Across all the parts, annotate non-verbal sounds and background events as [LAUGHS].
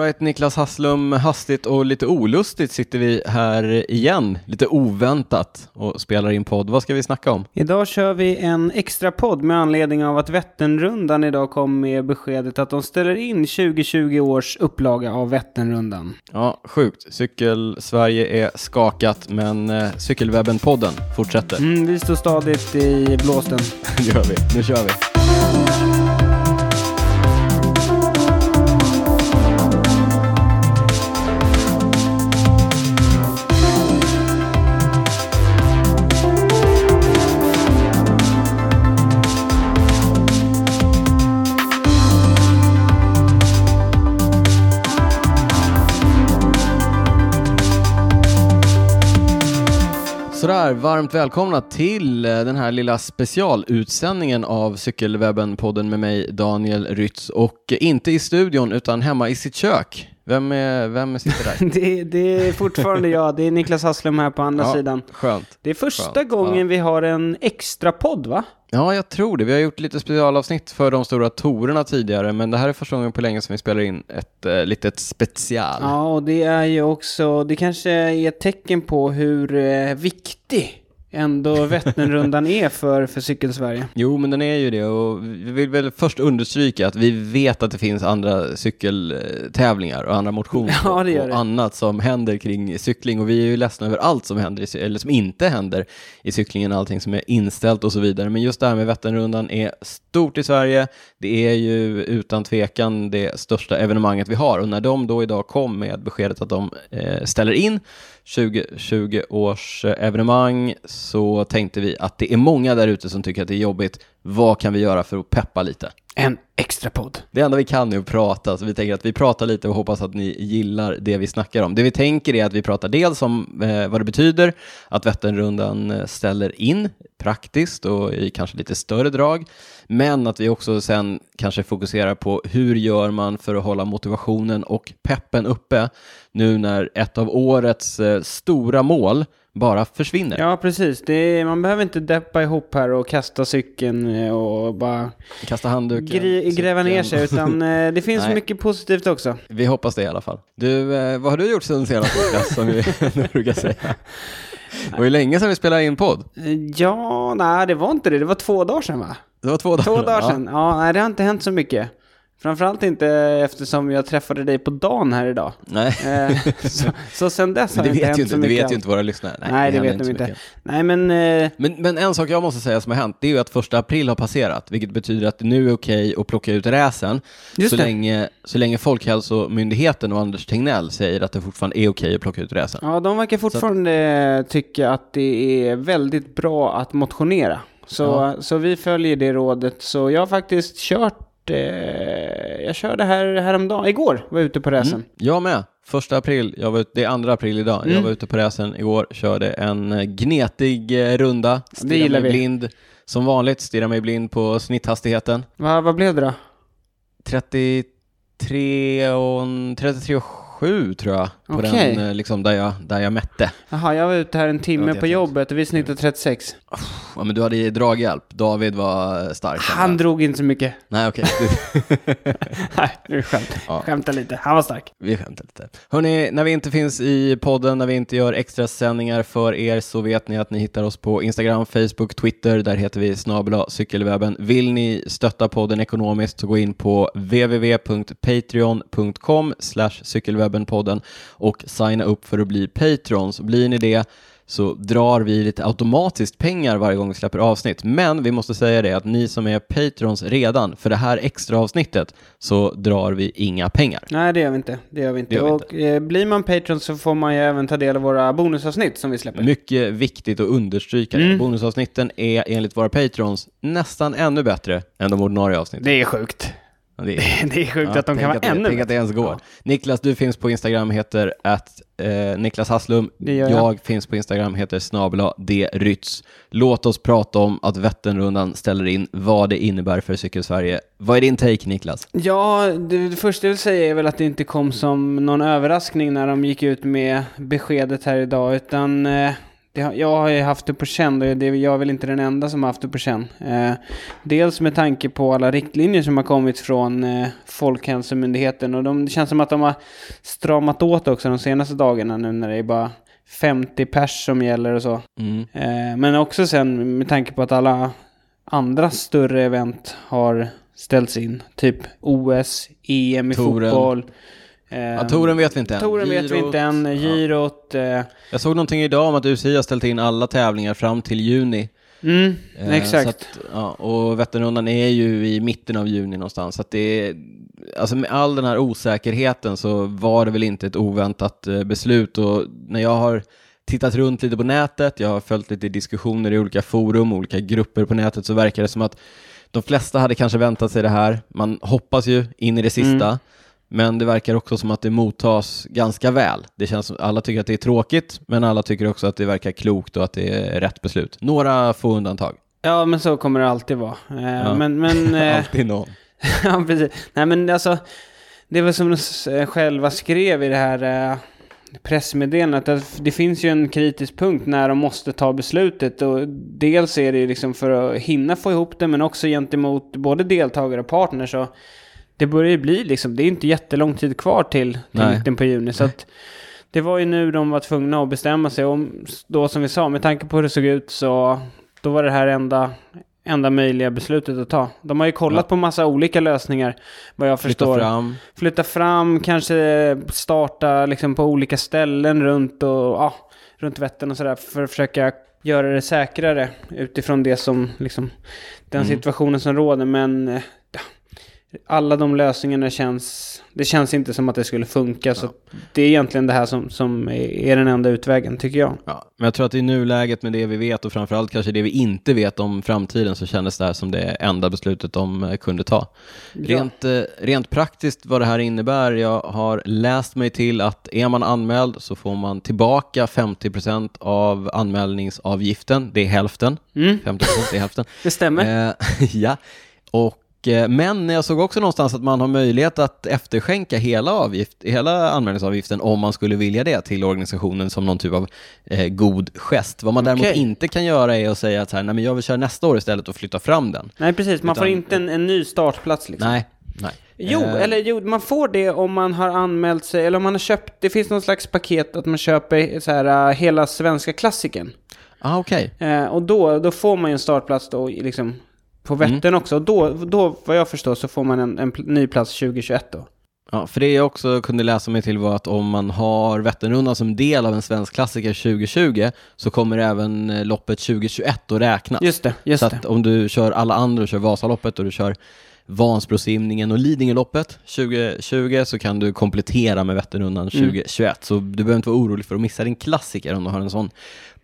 Alright, Niklas Hasslum, hastigt och lite olustigt sitter vi här igen, lite oväntat och spelar in podd. Vad ska vi snacka om? Idag kör vi en extra podd med anledning av att Vätternrundan idag kom med beskedet att de ställer in 2020 års upplaga av Vätternrundan. Ja, sjukt. Cykel-Sverige är skakat, men eh, Cykelwebben-podden fortsätter. Mm, vi står stadigt i blåsten. [LAUGHS] Det gör vi. Nu kör vi. Sådär, varmt välkomna till eh, den här lilla specialutsändningen av Cykelwebben-podden med mig Daniel Rytz och eh, inte i studion utan hemma i sitt kök. Vem, är, vem sitter där? [LAUGHS] det, det är fortfarande jag, det är Niklas Hasslum här på andra Ja, sidan. Skönt. Det är första Skönt, gången ja. vi har en extra podd va? Ja, jag tror det. Vi har gjort lite specialavsnitt för de stora torerna tidigare, men det här är första gången på länge som vi spelar in ett eh, litet special. Ja, och det är ju också, det kanske är ett tecken på hur eh, viktig ändå Vätternrundan är för, för Cykelsverige. Jo, men den är ju det och vi vill väl först understryka att vi vet att det finns andra cykeltävlingar och andra motioner [LAUGHS] Ja, det gör och det. annat som händer kring cykling och vi är ju ledsna över allt som händer, i, eller som inte händer i cyklingen, allting som är inställt och så vidare. Men just det här med Vätternrundan är stort i Sverige. Det är ju utan tvekan det största evenemanget vi har och när de då idag kom med beskedet att de eh, ställer in 2020 års eh, evenemang så tänkte vi att det är många där ute som tycker att det är jobbigt. Vad kan vi göra för att peppa lite? En extra podd. Det enda vi kan är att prata, så vi tänker att vi pratar lite och hoppas att ni gillar det vi snackar om. Det vi tänker är att vi pratar dels om eh, vad det betyder att Vätternrundan eh, ställer in praktiskt och i kanske lite större drag, men att vi också sen kanske fokuserar på hur gör man för att hålla motivationen och peppen uppe nu när ett av årets eh, stora mål bara försvinner. Ja, precis. Är, man behöver inte deppa ihop här och kasta cykeln eh, och bara Kasta handduken. gri- gräva ner sig, utan eh, [LAUGHS] det finns Nej. mycket positivt också. Vi hoppas det i alla fall. Du, eh, vad har du gjort sen senast som vi [LAUGHS] brukar säga? Det var ju länge sedan vi spelade in podd. Eh, Ja, nej, det var inte det. Det var två dagar sedan va? Det var två dagar Två dagar ja. sedan. Ja, nej, det har inte hänt så mycket. Framförallt inte eftersom jag träffade dig på dagen här idag. Nej, Eh, så, så sen dess har [LAUGHS] det det inte hänt inte, så det mycket vet ju inte våra lyssnare. Nej, det, händer vet de inte. Nej, men... Eh, Men, men en sak jag måste säga som har hänt, det är ju att första april har passerat, vilket betyder att det nu är okej att plocka ut räsen, Just så det. länge, så länge Folkhälsomyndigheten och Anders Tegnell säger att det fortfarande är okej att plocka ut räsen. ja, de verkar fortfarande tycka att det är väldigt bra att motionera. Så, Ja. så vi följer det rådet. Så jag har faktiskt kört... Eh, jag körde här häromdagen. Igår var jag ute på racen. Mm. Jag med. Första april, jag var ute, det är andra april idag, jag Mm. var ute på räsen igår, körde en eh, gnetig eh, runda, stirrade mig blind, som vanligt, stirrade mig blind på snitthastigheten. Va, vad blev det då? 33 och, 33 och 7 tror jag, på Okej. den, eh, liksom där jag, där jag mätte. Jaha, jag var ute här en timme på jobbet och vi snittade 36. Ja, men du hade ju draghjälp, David var eh, stark. Han drog inte så mycket. Nej okej, [LAUGHS] Nej, nu skämt. Ja. skämtar lite. Han var stark. vi skämtar lite. Hörni, när vi inte finns i podden, när vi inte gör extra sändningar för er så vet ni att ni hittar oss på Instagram, Facebook, Twitter. Där heter vi snabel cykelwebben. Vill ni stötta podden ekonomiskt så gå in på www.patreon.com cykelwebbenpodden och signa upp för att bli Patrons. Blir ni det så drar vi lite automatiskt pengar varje gång vi släpper avsnitt. Men vi måste säga det att ni som är Patrons redan, för det här extra avsnittet så drar vi inga pengar. Nej, det gör vi inte. Det gör vi inte. Gör vi och Eh, blir man Patreon så får man ju även ta del av våra bonusavsnitt som vi släpper. Mycket viktigt att understryka det. Mm. Bonusavsnitten är enligt våra Patrons nästan ännu bättre än de ordinarie avsnitten. Det är sjukt. Det är, [LAUGHS] Det är sjukt Ja, att de kan vara det, ännu Tänk att det ens går. Ja. Niklas, du finns på Instagram, heter att eh, Niklas Hasslum. Gör jag. finns på Instagram, heter snabla drytz. Låt oss prata om att Vätternrundan ställer in, vad det innebär för Cykelsverige. Vad är din take, Niklas? Ja, det, det första jag vill säga är väl att det inte kom som någon överraskning när de gick ut med beskedet här idag, utan eh, det, jag har ju haft det på känn och jag är väl inte den enda som har haft det på känn. Eh, dels med tanke på alla riktlinjer som har kommit från eh, Folkhälsomyndigheten och de, det känns som att de har stramat åt också de senaste dagarna nu när det är bara 50 pers som gäller och så. Mm. Eh, men också sen med tanke på att alla andra större event har ställts in. Typ OS, EM i Touren. fotboll. Eh, Ja, touren vet vi inte än. Touren vet vi inte än. ja. Girot. Eh, Jag såg någonting idag om att UCI har ställt in alla tävlingar fram till juni. mm, Eh, exakt. Att, ja, och Vätternrundan är ju i mitten av juni någonstans. Så att det är, alltså med all den här osäkerheten så var det väl inte ett oväntat eh, beslut. Och när jag har tittat runt lite på nätet, jag har följt lite diskussioner i olika forum, olika grupper på nätet, så verkar det som att de flesta hade kanske väntat sig det här. Man hoppas ju in i det sista. Mm. Men det verkar också som att det mottas ganska väl. Det känns som alla tycker att det är tråkigt, men alla tycker också att det verkar klokt och att det är rätt beslut. Några få undantag. Ja, men så kommer det alltid vara. Eh, Ja. Men, men [LAUGHS] eh, Alltid någon. [LAUGHS] ja, precis. Nej, men alltså, det är väl som de eh, själva skrev i det här eh, pressmeddelandet, att det finns ju en kritisk punkt när de måste ta beslutet. Och dels är det liksom för att hinna få ihop det, men också gentemot både deltagare och partners. Så det börjar ju bli liksom, det är inte jättelång tid kvar till, till mitten på juni. Så att det var ju nu de var tvungna att bestämma sig. Och då som vi sa, med tanke på hur det såg ut så då var det här enda, enda möjliga beslutet att ta. De har ju kollat Ja. på massa olika lösningar, vad jag Flytta förstår. fram. Flytta fram, kanske starta liksom på olika ställen runt, och, ja, runt Vättern och sådär för att försöka göra det säkrare utifrån det som, liksom, den Mm. situationen som råder. Men eh, alla de lösningarna känns, det känns inte som att det skulle funka. Så det är egentligen det här som, som är, den enda utvägen, tycker jag. Ja, men jag tror att i nuläget med det vi vet och framförallt kanske det vi inte vet om framtiden så kändes det här som det enda beslutet de kunde ta. Rent, eh, rent praktiskt vad det här innebär, jag har läst mig till att är man anmäld så får man tillbaka 50% av anmälningsavgiften, det är hälften. Mm, 50% det är hälften. [LAUGHS] det stämmer. Eh, [LAUGHS] ja, och, men jag såg också någonstans att man har möjlighet att efterskänka hela, avgift, hela anmälningsavgiften om man skulle vilja det till organisationen som någon typ av eh, god gest. Vad man däremot Okej. inte kan göra är att säga att så här, nej, men jag vill köra nästa år istället och flytta fram den. Nej, precis. Man får utan- inte en, en ny startplats liksom. Nej, nej. Jo, Eh, eller jo, man får det om man har anmält sig, eller om man har köpt, det finns någon slags paket att man köper så här, uh, hela svenska klassiken. Ah, okej. Eh, och då, då får man ju en startplats då, liksom, på Mm. Vättern också. Och då, då, vad jag förstår, så får man en, en ny plats 2021 då. Ja, för det jag också kunde läsa mig till var att om man har Vätternrundan som del av en svensk klassiker 2020 så kommer även eh, loppet 2021 att räknas. Just det, just så det. att om du kör alla andra, du kör Vasaloppet och du kör Vansbrosimningen och Lidingöloppet 2020 så kan du komplettera med Vätternrundan Mm. 2021. Så du behöver inte vara orolig för att missa din klassiker om du har en sån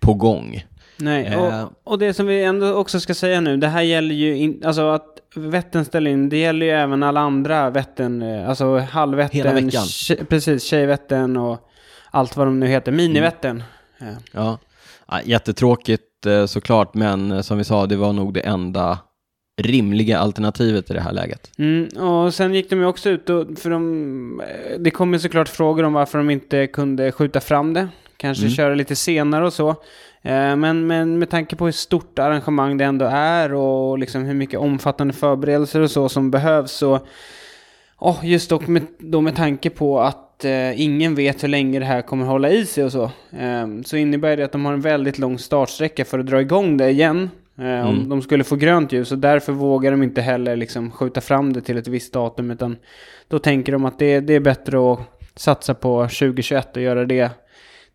på gång. Nej, Eh. och, och det som vi ändå också ska säga nu, det här gäller ju in, alltså att Vättern ställer in, det gäller ju även alla andra Vättern, eh, alltså halvvättern, Hela veckan. tje- precis, Tjejvättern och allt vad de nu heter, Minivättern. Ja. Ja, ja jättetråkigt eh, såklart, men som vi sa, det var nog det enda rimliga alternativet i det här läget. Mm, och sen gick de ju också ut och, för de, det kom ju såklart frågor om varför de inte kunde skjuta fram det. Kanske Mm. köra lite senare och så. Eh, Men, men med tanke på hur stort arrangemang det ändå är och liksom hur mycket omfattande förberedelser och så som behövs så oh, just då med, då med tanke på att eh, ingen vet hur länge det här kommer hålla i sig och så. Eh, så innebär det att de har en väldigt lång startsträcka för att dra igång det igen. Eh, Om Mm. de skulle få grönt ljus och därför vågar de inte heller liksom skjuta fram det till ett visst datum utan då tänker de att det, det är bättre att satsa på 2021 och göra det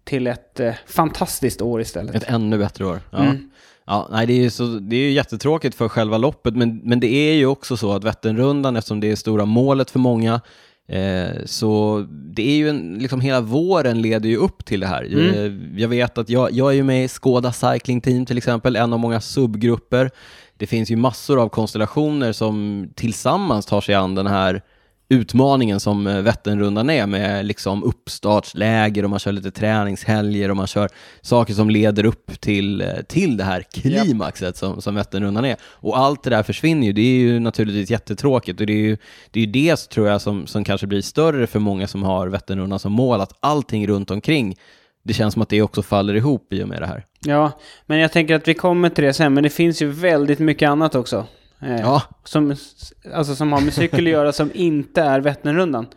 till ett eh, fantastiskt år istället. Ett ännu bättre år. Ja. Mm. Ja, nej, det är ju så, det är ju jättetråkigt för själva loppet, men, men det är ju också så att Vätternrundan, eftersom det är stora målet för många, eh, så det är ju en, liksom hela våren leder ju upp till det här. Mm. Eh, jag vet att jag, jag är ju med i Skåda Cycling Team till exempel, en av många subgrupper. Det finns ju massor av konstellationer som tillsammans tar sig an den här utmaningen som eh, Vätternrundan är med liksom uppstartsläger och man kör lite träningshelger och man kör saker som leder upp till, eh, till det här klimaxet som, som Vätternrundan är. Och allt det där försvinner ju, det är ju naturligtvis jättetråkigt och det är ju det, är ju det tror jag som, som kanske blir större för många som har Vätternrundan som mål, att allting runt omkring det känns som att det också faller ihop i och med det här. Ja, men jag tänker att vi kommer till det sen, men det finns ju väldigt mycket annat också. Eh, Ja, som, alltså som har med cykel att göra som inte är Vätternrundan.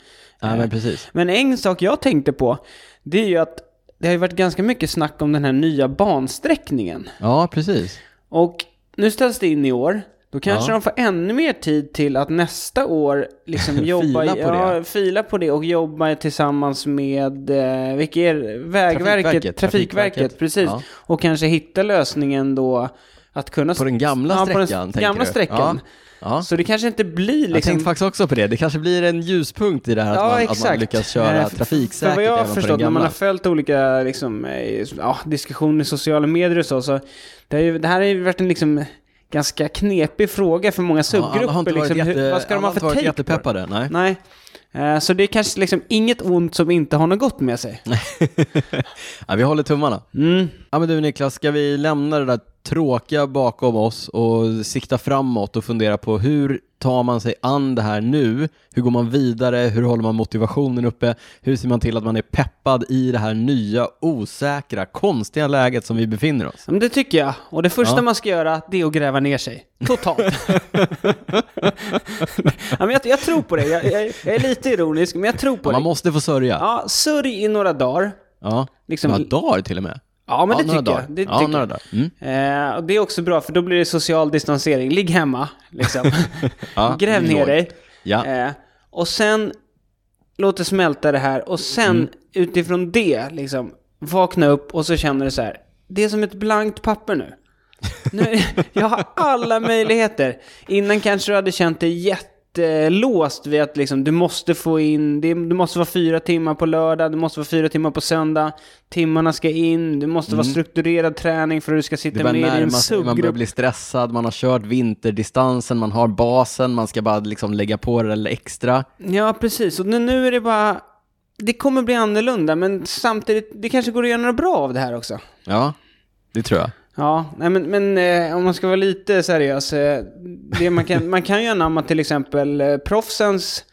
ja Eh, men precis. Men en sak jag tänkte på, det är ju att det har ju varit ganska mycket snack om den här nya bansträckningen. Ja, precis. Och nu ställs det in i år. Då kanske Ja. de får ännu mer tid till att nästa år liksom [LAUGHS] jobba, Fila på det. Ja, fila på det och jobba tillsammans med, eh, vilka är det? Vägverket, Trafikverket, Trafikverket. precis. Ja. Och kanske hitta lösningen då att kunna... På den gamla ja, på sträckan, den gamla du? sträckan. Ja. Så det kanske inte blir Jag liksom... tänkte faktiskt också på det. Det kanske blir en ljuspunkt i det här att, Ja, man, att man exakt. lyckas köra Eh, trafiksäkert För vad jag har förstått när man har följt olika liksom, eh, ja, diskussioner i sociala medier och så, så det, ju, det här har ju varit en liksom ganska knepig fråga för många Ja, subgrupper. varit, liksom, hur- jätte, vad ska de ha för varit take på det? jättepeppade. Nej. Nej. Eh, Så det är kanske liksom inget ont som inte har något gott med sig. [LAUGHS] ja, vi håller tummarna. Mm. Ja men du Niklas, ska vi lämna det där tråkiga bakom oss och sikta framåt och fundera på hur tar man sig an det här nu? Hur går man vidare? Hur håller man motivationen uppe? Hur ser man till att man är peppad i det här nya, osäkra, konstiga läget som vi befinner oss? Men det tycker jag. Och det första Ja. man ska göra, det är att gräva ner sig. Totalt. [LAUGHS] ja, jag, jag tror på det. Jag, jag, jag är lite ironisk, men jag tror på man det. måste få sörja. Ja, sörj i några dagar. Ja, Liksom- några dagar till och med. Ja, men det några tycker dagar. jag. Det ja, tycker några dagar. Mm. Eh, och det är också bra, för då blir det social distansering. Ligg hemma, liksom. [LAUGHS] Ja, [LAUGHS] Gräv ner lågt. dig. Ja. Eh, och sen, låt det smälta det här. Och sen, Mm. utifrån det, liksom, vakna upp och så känner du så här. Det är som ett blankt papper nu. nu [LAUGHS] jag har alla möjligheter. Innan kanske du hade känt dig jättelåst vid att liksom, du måste få in, du måste vara fyra timmar på lördag, du måste vara fyra timmar på söndag, timmarna ska in, du måste vara strukturerad träning för att du ska sitta med i en sig, man börjar subgrupp. bli stressad, man har kört vinterdistansen, man har basen, man ska bara liksom lägga på det eller extra. Ja, precis. Och nu, nu är det bara... Det kommer bli annorlunda, men samtidigt, det kanske går att göra något bra av det här också. Ja, det tror jag. Ja, nej, men, men eh, om man ska vara lite seriös. Eh, det man, kan, man kan ju anamma till exempel eh, proffsens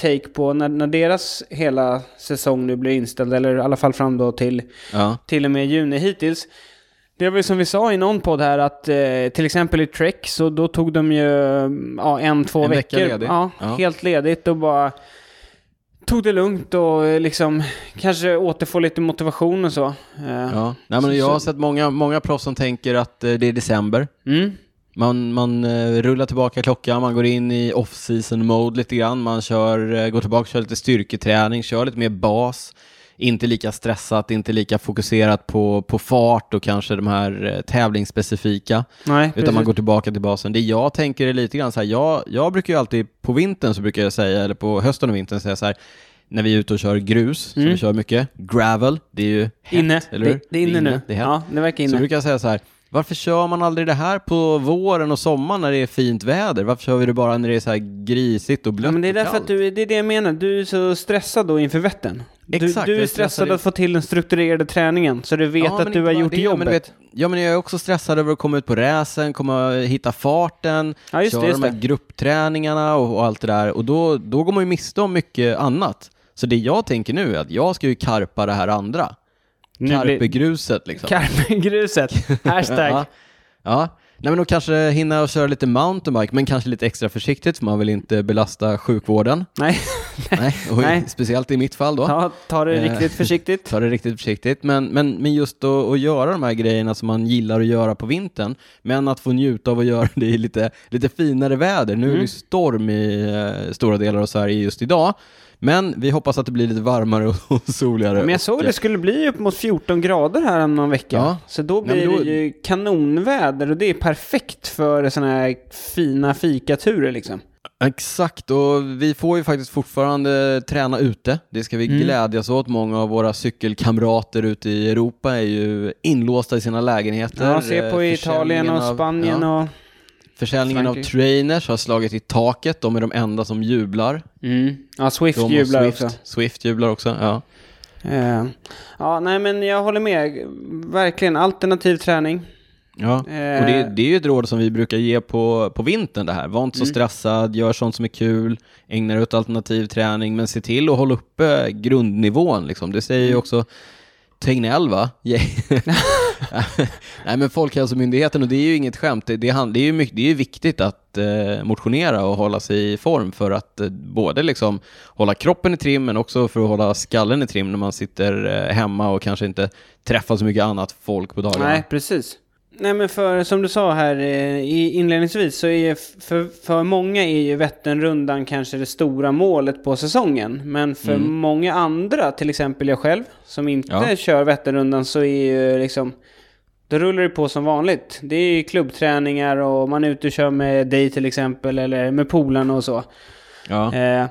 take på när, när deras hela säsong nu blir inställd, eller i alla fall fram då till Ja. till och med juni hittills. Det var ju som vi sa i någon podd här att eh, till exempel i Trek så då tog de ju ja, en, två En vecka veckor. ledig. Ja, Ja. helt ledigt och bara tog det lugnt och eh, liksom kanske återfå lite motivation och så. Eh, Ja. Nej, men jag har sett många, många proffs som tänker att eh, det är december. Mm. Man, man rullar tillbaka klockan, man går in i off-season mode lite grann, man kör, går tillbaka och kör lite styrketräning, kör lite mer bas, inte lika stressat, inte lika fokuserat på, på fart och kanske de här eh, tävlingsspecifika, Nej, utan man precis. går tillbaka till basen. Det jag tänker är lite grann så här, jag, jag brukar ju alltid på vintern så brukar jag säga, eller på hösten och vintern säga så här, när vi är ute och kör grus, som Mm. vi kör mycket, gravel, det är ju hett, Inne. eller hur? Det, det är inne nu. Det är hett. ja, det verkar Så inne. brukar jag säga så här, varför kör man aldrig det här på våren och sommaren när det är fint väder? Varför kör vi det bara när det är så här grisigt och blött Ja, men det är därför att du, det är det jag menar, du är så stressad då inför Vättern. Du, Exakt, du jag är stressad att få till den strukturerade träningen, så du vet Ja, att du har gjort det, jobbet. Men du vet, ja, men jag är också stressad över att komma ut på räsen, komma hitta farten, Ja, just det, köra just de här det. gruppträningarna och, och allt det där. Och då, då går man ju miste om mycket annat. Så det jag tänker nu är att jag ska ju karpa det här andra. Karpegruset liksom. Carpe-gruset. [LAUGHS] Hashtag. Ja. ja. Nej men då kanske hinna och köra lite mountainbike, men kanske lite extra försiktigt för man vill inte belasta sjukvården. Nej, [LAUGHS] Nej, och Nej. speciellt i mitt fall då. ta, ta det Eh. riktigt försiktigt. [LAUGHS] Ta det riktigt försiktigt, men, men, men just att, att göra de här grejerna som man gillar att göra på vintern, men att få njuta av att göra det i lite, lite finare väder. Nu är det ju storm i eh, stora delar av Sverige just idag, men vi hoppas att det blir lite varmare [LAUGHS] och, soligare. Men jag såg det skulle bli upp mot 14 grader här om någon vecka. Ja. Så då Nej, blir men då- det ju kanonväder och det är perfekt för sådana här fina fikaturer liksom. Exakt, och vi får ju faktiskt fortfarande träna ute. Det ska vi Mm. glädjas åt. Många av våra cykelkamrater ute i Europa är ju inlåsta i sina lägenheter. Ja, se på Eh, Italien och försäljningen av- Spanien ja. och... Försäljningen av Frankrike. trainers har slagit i taket. De är de enda som jublar. Mm. Ja, Swift De jublar Swift. också. Swift jublar också, ja. Eh, ja, nej men jag håller med. Verkligen alternativ träning. ja. Eh. Och det, det är ju ett råd som vi brukar ge på, på vintern det här. Var inte så Mm. stressad, gör sånt som är kul, ägna dig åt alternativ träning, men se till att hålla uppe grundnivån. Liksom. Det säger ju Mm. också Tegnell va? [LAUGHS] Nej men Folkhälsomyndigheten, och det är ju inget skämt, det, det, är, ju mycket, det är ju viktigt att eh, motionera och hålla sig i form för att eh, både liksom hålla kroppen i trim men också för att hålla skallen i trim när man sitter eh, hemma och kanske inte träffar så mycket annat folk på dagarna. Nej, precis. Nej men för som du sa här eh, i inledningsvis så är för, för många är ju Vätternrundan kanske det stora målet på säsongen. Men för mm. många andra, till exempel jag själv, som inte ja. kör Vätternrundan så är ju liksom då rullar det på som vanligt. Det är klubbträningar och man är ute och kör med dig till exempel eller med polarna och så. Ja. Eh,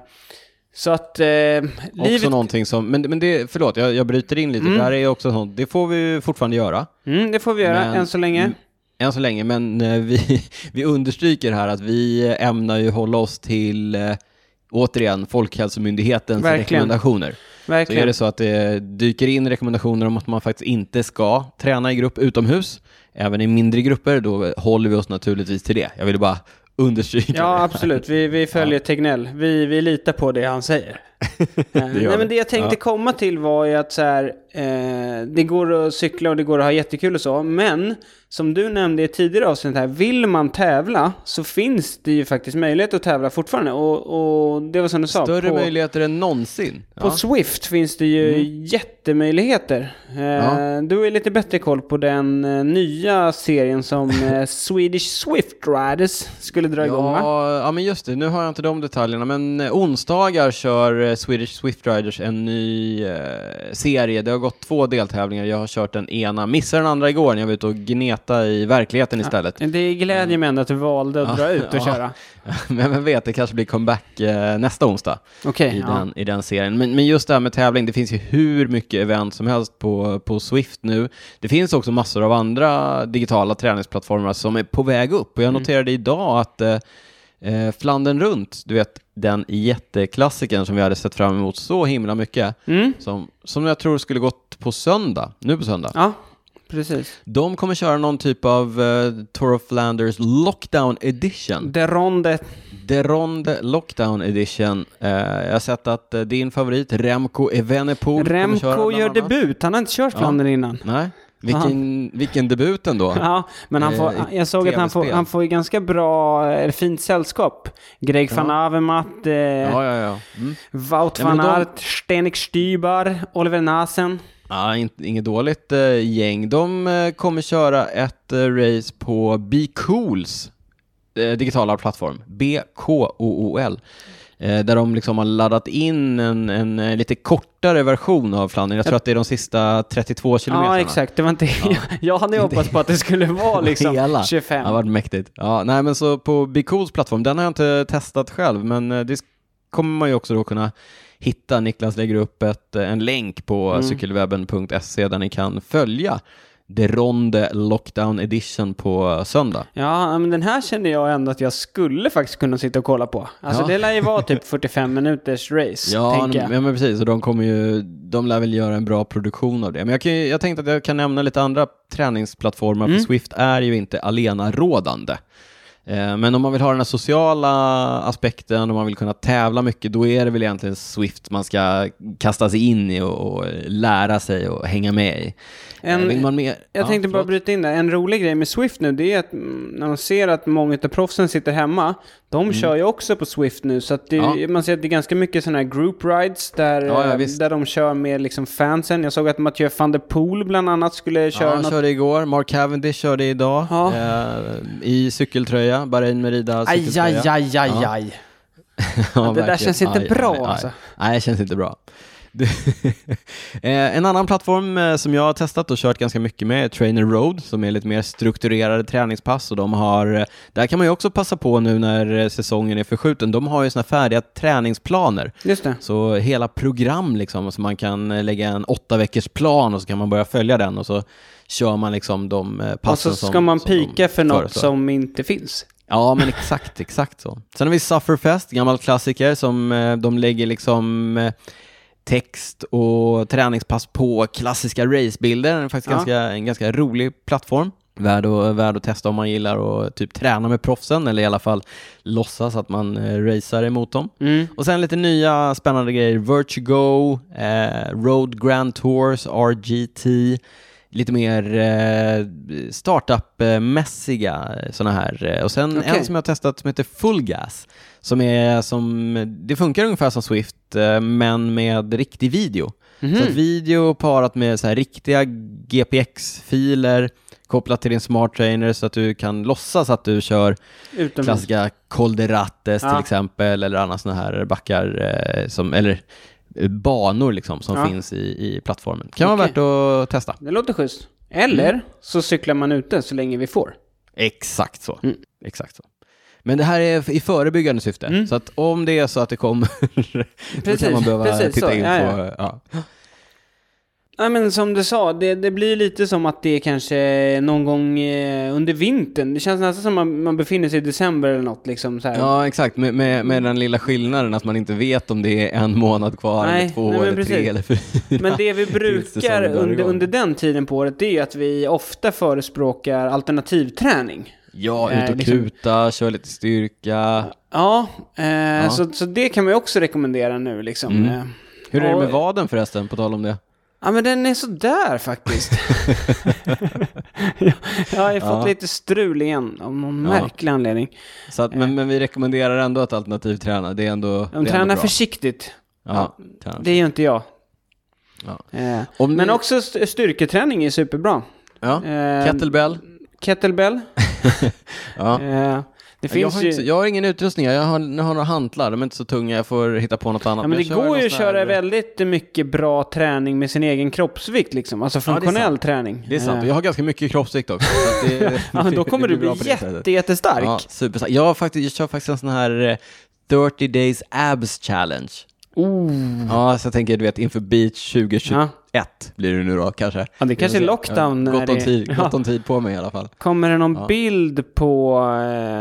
så att eh, Också livet... någonting som, men, men det, förlåt jag, jag bryter in lite, mm. det här är också sånt, det får vi fortfarande göra. Mm, det får vi göra, men, än så länge. Än så länge, men eh, [LAUGHS] vi, vi understryker här att vi ämnar ju hålla oss till, eh, återigen, Folkhälsomyndighetens Verkligen. rekommendationer. Verkligen. Så är det så att det dyker in rekommendationer om att man faktiskt inte ska träna i grupp utomhus, även i mindre grupper, då håller vi oss naturligtvis till det. Jag vill bara understryka Ja, absolut. Vi, vi följer ja. Tegnell. Vi, vi litar på det han säger. [LAUGHS] Nej, men det jag tänkte ja. komma till var ju att så här, eh, det går att cykla och det går att ha jättekul och så, men som du nämnde i tidigare avsnitt här, vill man tävla så finns det ju faktiskt möjlighet att tävla fortfarande. Och, och det var som du sa. Större på, möjligheter än någonsin. På ja. Swift finns det ju mm. jättemöjligheter. Eh, ja. Du har lite bättre koll på den eh, nya serien som eh, [LAUGHS] Swedish Swift Riders skulle dra igång va? Ja, men just det. Nu har jag inte de detaljerna, men eh, onsdagar kör eh, Swedish Swift Riders en ny serie. Det har gått två deltävlingar. Jag har kört den ena, missade den andra igår när jag var ute och detta i verkligheten istället. Ja, det glädjer mig ändå att du valde att dra ut och [LAUGHS] köra. [LAUGHS] Men vem vet, det kanske blir comeback eh, nästa onsdag okay, i, den, i den serien. Men, men just det här med tävling, det finns ju hur mycket event som helst på, på Swift nu. Det finns också massor av andra digitala träningsplattformar som är på väg upp. Och jag mm. noterade mm. idag att eh, eh, Flandern runt, du vet den jätteklassikern som vi hade sett fram emot så himla mycket, mm. som, som jag tror skulle gått på söndag, nu på söndag. Ja, Precis. De kommer köra någon typ av uh, Tour of Flanders Lockdown Edition. The Ronde. The Ronde Lockdown Edition. Uh, jag har sett att uh, din favorit Remco Evenepoel Remco gör debut. Han har inte kört Flandern ja. innan. Nej. Vilken, vilken debut ändå. Ja, men han får, jag såg att han får, han får ganska bra, eller fint sällskap. Greg ja. van Avermaet, eh, ja, ja, ja. Mm. Wout van ja, Aert, de... Stenik Stybar, Oliver Nasen. Ja, inget dåligt äh, gäng. De äh, kommer köra ett race på Be Cools digitala plattform, B-K-O-O-L. Där de liksom har laddat in en, en, lite kortare version av Flandern. Jag tror att det är de sista 32 kilometerna. Ja, exakt. Det var inte... Ja. [LAUGHS] jag hade hoppats på att det skulle vara [LAUGHS] liksom Hela. 25. Det har varit mäktigt. Ja, nej, men så på Be Cools plattform, den har jag inte testat själv, men det kommer man ju också då kunna hitta. Niklas lägger upp ett, en länk på mm. cykelwebben.se där ni kan följa The Ronde Lockdown Edition på söndag. Ja, men den här känner jag ändå att jag skulle faktiskt kunna sitta och kolla på. Alltså ja. det lär ju vara typ 45 minuters race, ja, tänker jag. Ja, men precis. Och de kommer ju, de lär väl göra en bra produktion av det. Men jag, kan, jag tänkte att jag kan nämna lite andra träningsplattformar, mm. för Swift är ju inte alena rådande. Eh, men om man vill ha den här sociala aspekten och man vill kunna tävla mycket, då är det väl egentligen Swift man ska kasta sig in i och, lära sig och hänga med i. En, vill man mer? Jag ja, tänkte förlåt. bara bryta in där. En rolig grej med Swift nu, det är att när man ser att många av proffsen sitter hemma, de mm. kör ju också på Swift nu. Så det, ja. man ser att det är ganska mycket sådana här group rides där, ja, eh, där de kör med liksom fansen. Jag såg att Mathieu van der Poel bland annat skulle köra. Ja, han körde igår. Mark Cavendish körde idag eh, i cykeltröja, Bahrain Merida cykeltröja. Aj, aj, aj, aj, aj. [LAUGHS] ja, det där känns inte aj, bra aj, alltså. Nej, det känns inte bra. [LAUGHS] Eh, en annan plattform eh, som jag har testat och kört ganska mycket med är Trainer Road som är lite mer strukturerade träningspass och de har, eh, där kan man ju också passa på nu när säsongen är förskjuten, de har ju sådana färdiga träningsplaner. Just det. Så hela program liksom, så man kan lägga en åtta veckors plan och så kan man börja följa den och så kör man liksom de passen Och så ska som, man pika för något föreslår. som inte finns. Ja, men exakt, exakt så. Sen har vi Sufferfest, gammal klassiker som de lägger liksom text och träningspass på klassiska racebilder. Det är faktiskt ja. ganska, en ganska rolig plattform. Värd att, värd att testa om man gillar att typ träna med proffsen eller i alla fall låtsas att man eh, racear emot dem. Mm. Och sen lite nya spännande grejer. Virtugo, eh, Road Grand Tours, RGT, lite mer eh, startup-mässiga sådana här. Och sen Okej. en som jag har testat som heter Full Gas. Som är som, det funkar ungefär som Swift, eh, men med riktig video. Mhm. Så att video parat med så här riktiga GPX-filer kopplat till din smart trainer så att du kan låtsas att du kör Utomhus. klassiska Col de Rattes Ja. till exempel eller andra sådana här backar eh, som, eller eh, banor liksom som Ja. finns i, i plattformen. Kan vara Okej. värt att testa. Det låter schysst. Eller Mm. så cyklar man ute så länge vi får. Exakt så. Mm. Exakt så. Men det här är i förebyggande syfte, Mm. så att om det är så att det kommer, [LAUGHS] då kan man behöva precis titta så. in Ja, på... ja. Ja. Ja, men som du sa, det, det blir lite som att det är kanske någon gång eh, under vintern. Det känns nästan som man, man befinner sig i december eller något. Liksom, så här. Ja, exakt. Med, med, med den lilla skillnaden att man inte vet om det är en månad kvar, Nej, eller två, nej, eller tre precis. eller fyra. Men det vi [LAUGHS] brukar drar under, under den tiden på året, det är att vi ofta förespråkar alternativträning. Ja, Eh, ut och liksom- kuta, köra lite styrka. Ja, eh, Ja. Så, så det kan man ju också rekommendera nu liksom. Mm. Eh, Hur är det med vaden förresten, på tal om det? Ja, men den är sådär faktiskt. jag, [LAUGHS] jag har ju fått Ja. lite strul igen av någon Ja. märklig anledning. Så att, men, men vi rekommenderar ändå att alternativträna, det är ändå det är De ändå tränar bra. försiktigt. Ja, träna. Det är ju inte jag. Ja. Eh, Om men ni- också st- styrketräning är superbra. ja. Eh, Kettlebell. Kettlebell. [LAUGHS] Ja. Eh, det jag, finns har ju... inte, jag har ingen utrustning, jag har, jag har några hantlar, de är inte så tunga, jag får hitta på något annat. Ja, men det jag går ju att sån här- köra väldigt mycket bra träning med sin egen kroppsvikt liksom. Alltså funktionell sant. träning. Det är sant, Eh, jag har ganska mycket kroppsvikt också. [LAUGHS] Det, ja, men då kommer det du bli jätte, jättestark. Ja, superstark. Jag, har faktiskt, jag kör faktiskt en sån här eh, 30 days abs challenge. Oh. Ja, så jag tänker, du vet, inför beach 2021 Ja. Blir det nu då kanske. Ja, det kanske är lockdown när Gott om, det- tid, Ja. gott om tid på mig i alla fall. Kommer det någon Ja. bild på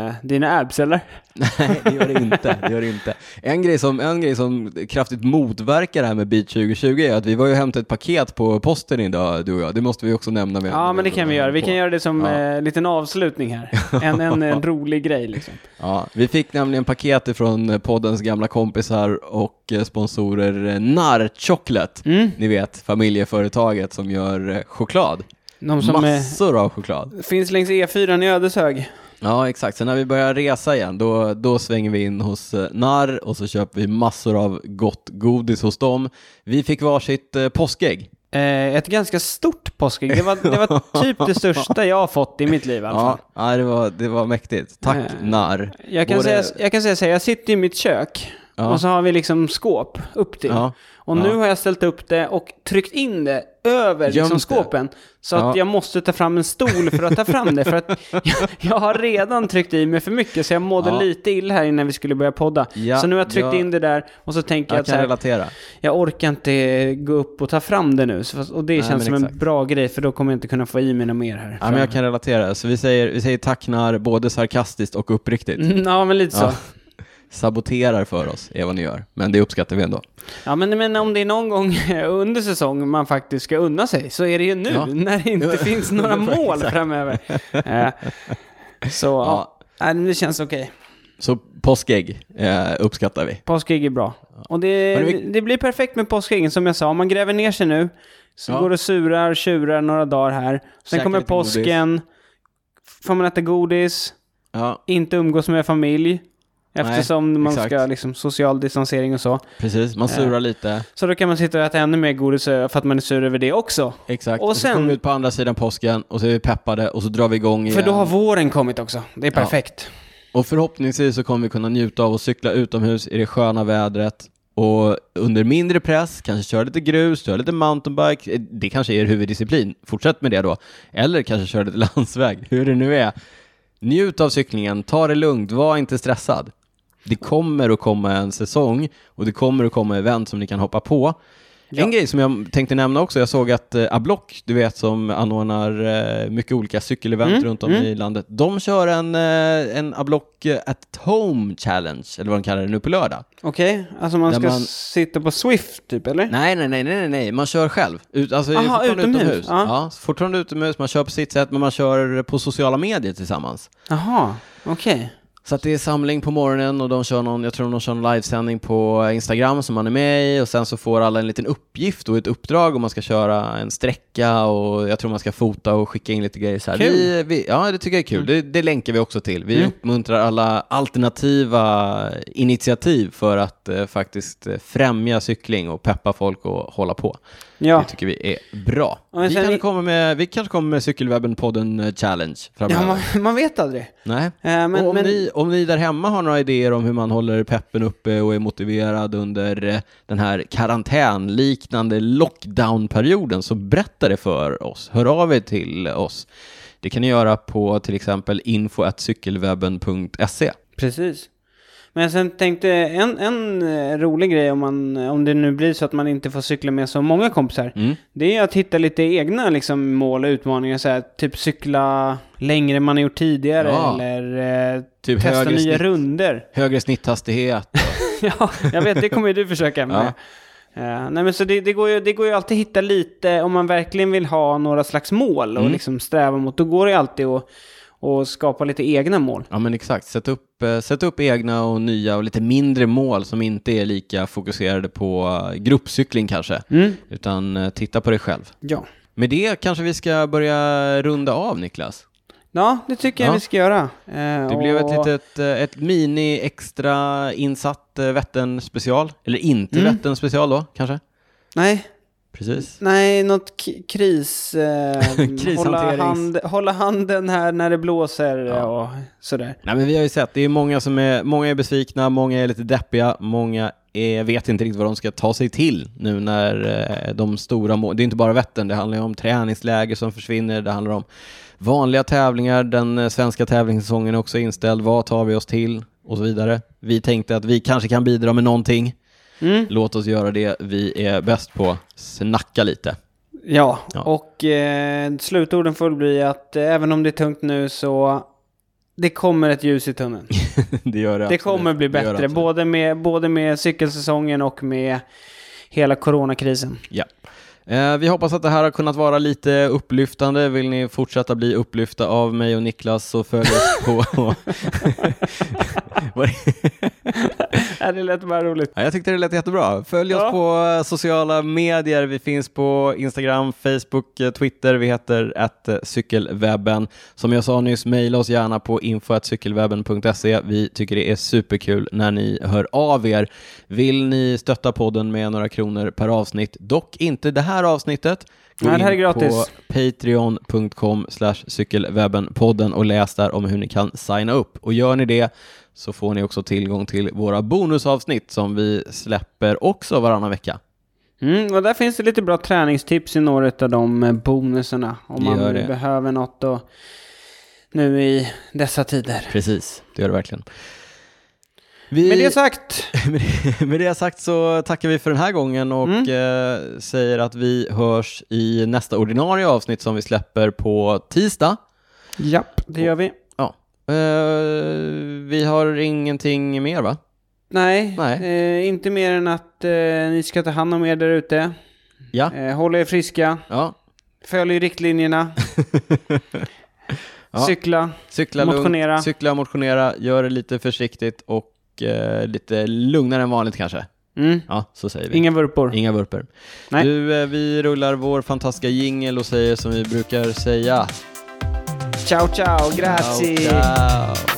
eh, dina abs eller? [LAUGHS] Nej, det gör det inte. Det gör det inte. En, grej som, en grej som kraftigt motverkar det här med Beat 2020 är att vi var ju och hämtade ett paket på posten idag, du och jag. Det måste vi också nämna. Med, Ja, men det kan vi göra. Vi kan göra det som Ja. eh, liten avslutning här. En, en, en [LAUGHS] rolig grej liksom. Ja, vi fick nämligen paket ifrån poddens gamla kompisar och eh, sponsorer eh, Narr Chocolate. Mm. Ni vet, familjeföretaget som gör eh, choklad. De som är, Massor av choklad. finns längs E4 i Ödeshög. Ja, exakt. Sen när vi börjar resa igen, då, då svänger vi in hos eh, Narr och så köper vi massor av gott godis hos dem. Vi fick varsitt eh, påskägg. Eh, ett ganska stort påskägg. Det var, det var typ det största jag har fått i mitt liv i alla fall. Ja, ja det, var, det var mäktigt. Tack Eh, Narr. Jag kan, Både- säga, jag kan säga så här, jag sitter i mitt kök Ja. och så har vi liksom skåp upp till. Ja. Och Ja. nu har jag ställt upp det och tryckt in det över Gömt liksom skåpen. Så att Ja. jag måste ta fram en stol för att ta fram det. För att [LAUGHS] jag, jag har redan tryckt i mig för mycket så jag mådde Ja. lite illa här innan vi skulle börja podda. Så nu har jag tryckt in det där och så tänker jag att så här, relatera. jag orkar inte gå upp och ta fram det nu. Så, och det Nej, känns som en exakt. bra grej för då kommer jag inte kunna få i mig något mer här. Ja, men jag kan relatera. Så vi säger, vi säger tack Narr, både sarkastiskt och uppriktigt. Mm, Ja, men lite så. Ja. Saboterar för oss, är vad ni gör. Men det uppskattar vi ändå. Ja, men, men om det är någon gång [LAUGHS] under säsong man faktiskt ska unna sig så är det ju nu Ja. när det inte [LAUGHS] finns några mål framöver. Eh, så ja, men det känns okej. Så påskägg eh, uppskattar vi. Påskägg är bra. Och det, vi- det blir perfekt med påskäggen som jag sa. Om man gräver ner sig nu så Ja. går det surar, tjurar några dagar här. Sen Käka kommer lite godis. påsken. Får man äta godis. Ja, Inte umgås med familj. Eftersom man exakt. ska liksom social distansering och så. precis. Man surar lite. Så då kan man sitta och äta ännu mer godis eh, för att man är sur över det också. Exakt. Och Och, så sen- kommer vi ut på andra sidan påsken och så är vi peppade och så drar vi igång igen. För då har våren kommit också. Det är Ja. perfekt. Och förhoppningsvis så kommer vi kunna njuta av att cykla utomhus i det sköna vädret och under mindre press, kanske köra lite grus, köra lite mountainbike. Eh, Det kanske är er huvuddisciplin. Fortsätt med det då. Eller kanske köra lite [LAUGHS] landsväg, hur det nu är. Njut av cyklingen, ta det lugnt, var inte stressad. Det kommer att komma en säsong och det kommer att komma event som ni kan hoppa på. Ja. En grej som jag tänkte nämna också, jag såg att eh, Ablock, du vet som anordnar eh, mycket olika cykelevent Mm, runt om mm. i landet, de kör en, eh, en Ablock at home challenge, eller vad de kallar det nu på lördag. Okej, alltså man Där ska man- sitta på Swift typ eller? Nej, nej, nej, nej, nej, man kör själv. Ut, alltså Aha, fortfarande utomhus, utomhus. ja. Ja. fortfarande utomhus, man kör på sitt sätt, men man kör på sociala medier tillsammans. Jaha, okej. Så att det är samling på morgonen och de kör någon, jag tror de kör en livesändning på Instagram som man är med i och sen så får alla en liten uppgift och ett uppdrag om man ska köra en sträcka och jag tror man ska fota och skicka in lite grejer så här. Kul. Vi, vi, ja, det tycker jag är kul. Det, det länkar vi också till. Vi Mm. uppmuntrar alla alternativa initiativ för att eh, faktiskt eh, främja cykling och peppa folk och hålla på. Ja. Det tycker vi är bra. Vi, kanske i- kommer med, vi kanske kommer med Cykelwebben-podden eh, Challenge framöver. ja, man, man vet aldrig. Nej. Eh, men, och om, men, ni, om ni där hemma har några idéer om hur man håller peppen uppe och är motiverad under eh, den här karantänliknande lockdown-perioden så berätta det för oss. Hör av er till oss. Det kan ni göra på till exempel info.cykelwebben.se. Precis. Men sen tänkte en, en eh, rolig grej om, man, om det nu blir så att man inte får cykla med så många kompisar. Mm. Det är att hitta lite egna liksom, mål och utmaningar. Så här, typ cykla längre än man har gjort tidigare. Ja. Eller eh, Typ testa nya snitt. runder. [LAUGHS] Högre snitthastighet. ja, jag vet, det kommer ju du försöka med. Eh, nej men så det, det, går ju, det går ju alltid att hitta lite, om man verkligen vill ha några slags mål och Mm. liksom sträva mot, då går det alltid att, att skapa lite egna mål. Ja men exakt, sätt upp, eh, sätt upp egna och nya och lite mindre mål som inte är lika fokuserade på eh, gruppcykling kanske. Mm. Utan eh, titta på dig själv. Ja. Med det kanske vi ska börja runda av Niklas. Ja, det tycker jag Ja. vi ska göra. Eh, Det blev ett och- litet, eh, ett mini extra insatt Vättern special. Eller inte Mm. Vättern special då, kanske? Nej, Precis. nej, något k- kris... [LAUGHS] Eh, hålla, hand, hålla handen här när det blåser Ja. och sådär. Nej men vi har ju sett, det är många som är, många är besvikna, många är lite deppiga, många är, vet inte riktigt vad de ska ta sig till nu när eh, de stora må- det är inte bara Vättern, det handlar ju om träningsläger som försvinner, det handlar om vanliga tävlingar, den eh, svenska tävlingssäsongen är också inställd, vad tar vi oss till och så vidare. Vi tänkte att vi kanske kan bidra med någonting, Mm. låt oss göra det vi är bäst på, snacka lite. Ja, Ja. och eh, slutorden får bli att eh, även om det är tungt nu så det kommer ett ljus i tunneln. [LAUGHS] det gör det Det absolut. kommer bli Det gör det bättre, både med, både med cykelsäsongen och med hela coronakrisen. Ja. Eh, vi hoppas att det här har kunnat vara lite upplyftande. Vill ni fortsätta bli upplyfta av mig och Niklas så följ oss på... [LAUGHS] [LAUGHS] [LAUGHS] Ja, det lät bara roligt. ja, jag tyckte det lät jättebra. Följ Ja. oss på eh, sociala medier. Vi finns på Instagram, Facebook, eh, Twitter. Vi heter att cykelwebben. Som jag sa nyss, mejla oss gärna på info.cykelwebben.se. Vi tycker det är superkul när ni hör av er. Vill ni stötta podden med några kronor per avsnitt, dock inte det här avsnittet, Gå Nej, det här är gratis. på patreon.com cykelwebbenpodden och läs där om hur ni kan signa upp. Och gör ni det så får ni också tillgång till våra bonusavsnitt som vi släpper också varannan vecka. Mm, och där finns det lite bra träningstips i några av de eh, bonusarna. Om man det. behöver något och nu i dessa tider. Precis, det gör det verkligen. Vi, Med det sagt, [LAUGHS] med det- med det sagt så tackar vi för den här gången och Mm. eh, säger att vi hörs i nästa ordinarie avsnitt som vi släpper på tisdag. japp, det gör vi. Eh, vi har ingenting mer va? Nej, Nej. Eh, inte mer än att eh, ni ska ta hand om er där ute. Ja. Eh, håll er friska, ja. följ riktlinjerna, [LAUGHS] Ja. cykla. Cykla Motionera. lugnt, cykla, motionera, gör det lite försiktigt och eh, lite lugnare än vanligt kanske. Mm. Ja, så säger vi. Inga vurpor. Inga vurper. Nej. Du, eh, vi rullar vår fantastiska jingel och säger som vi brukar säga. Ciao ciao, grazie. Ciao, ciao.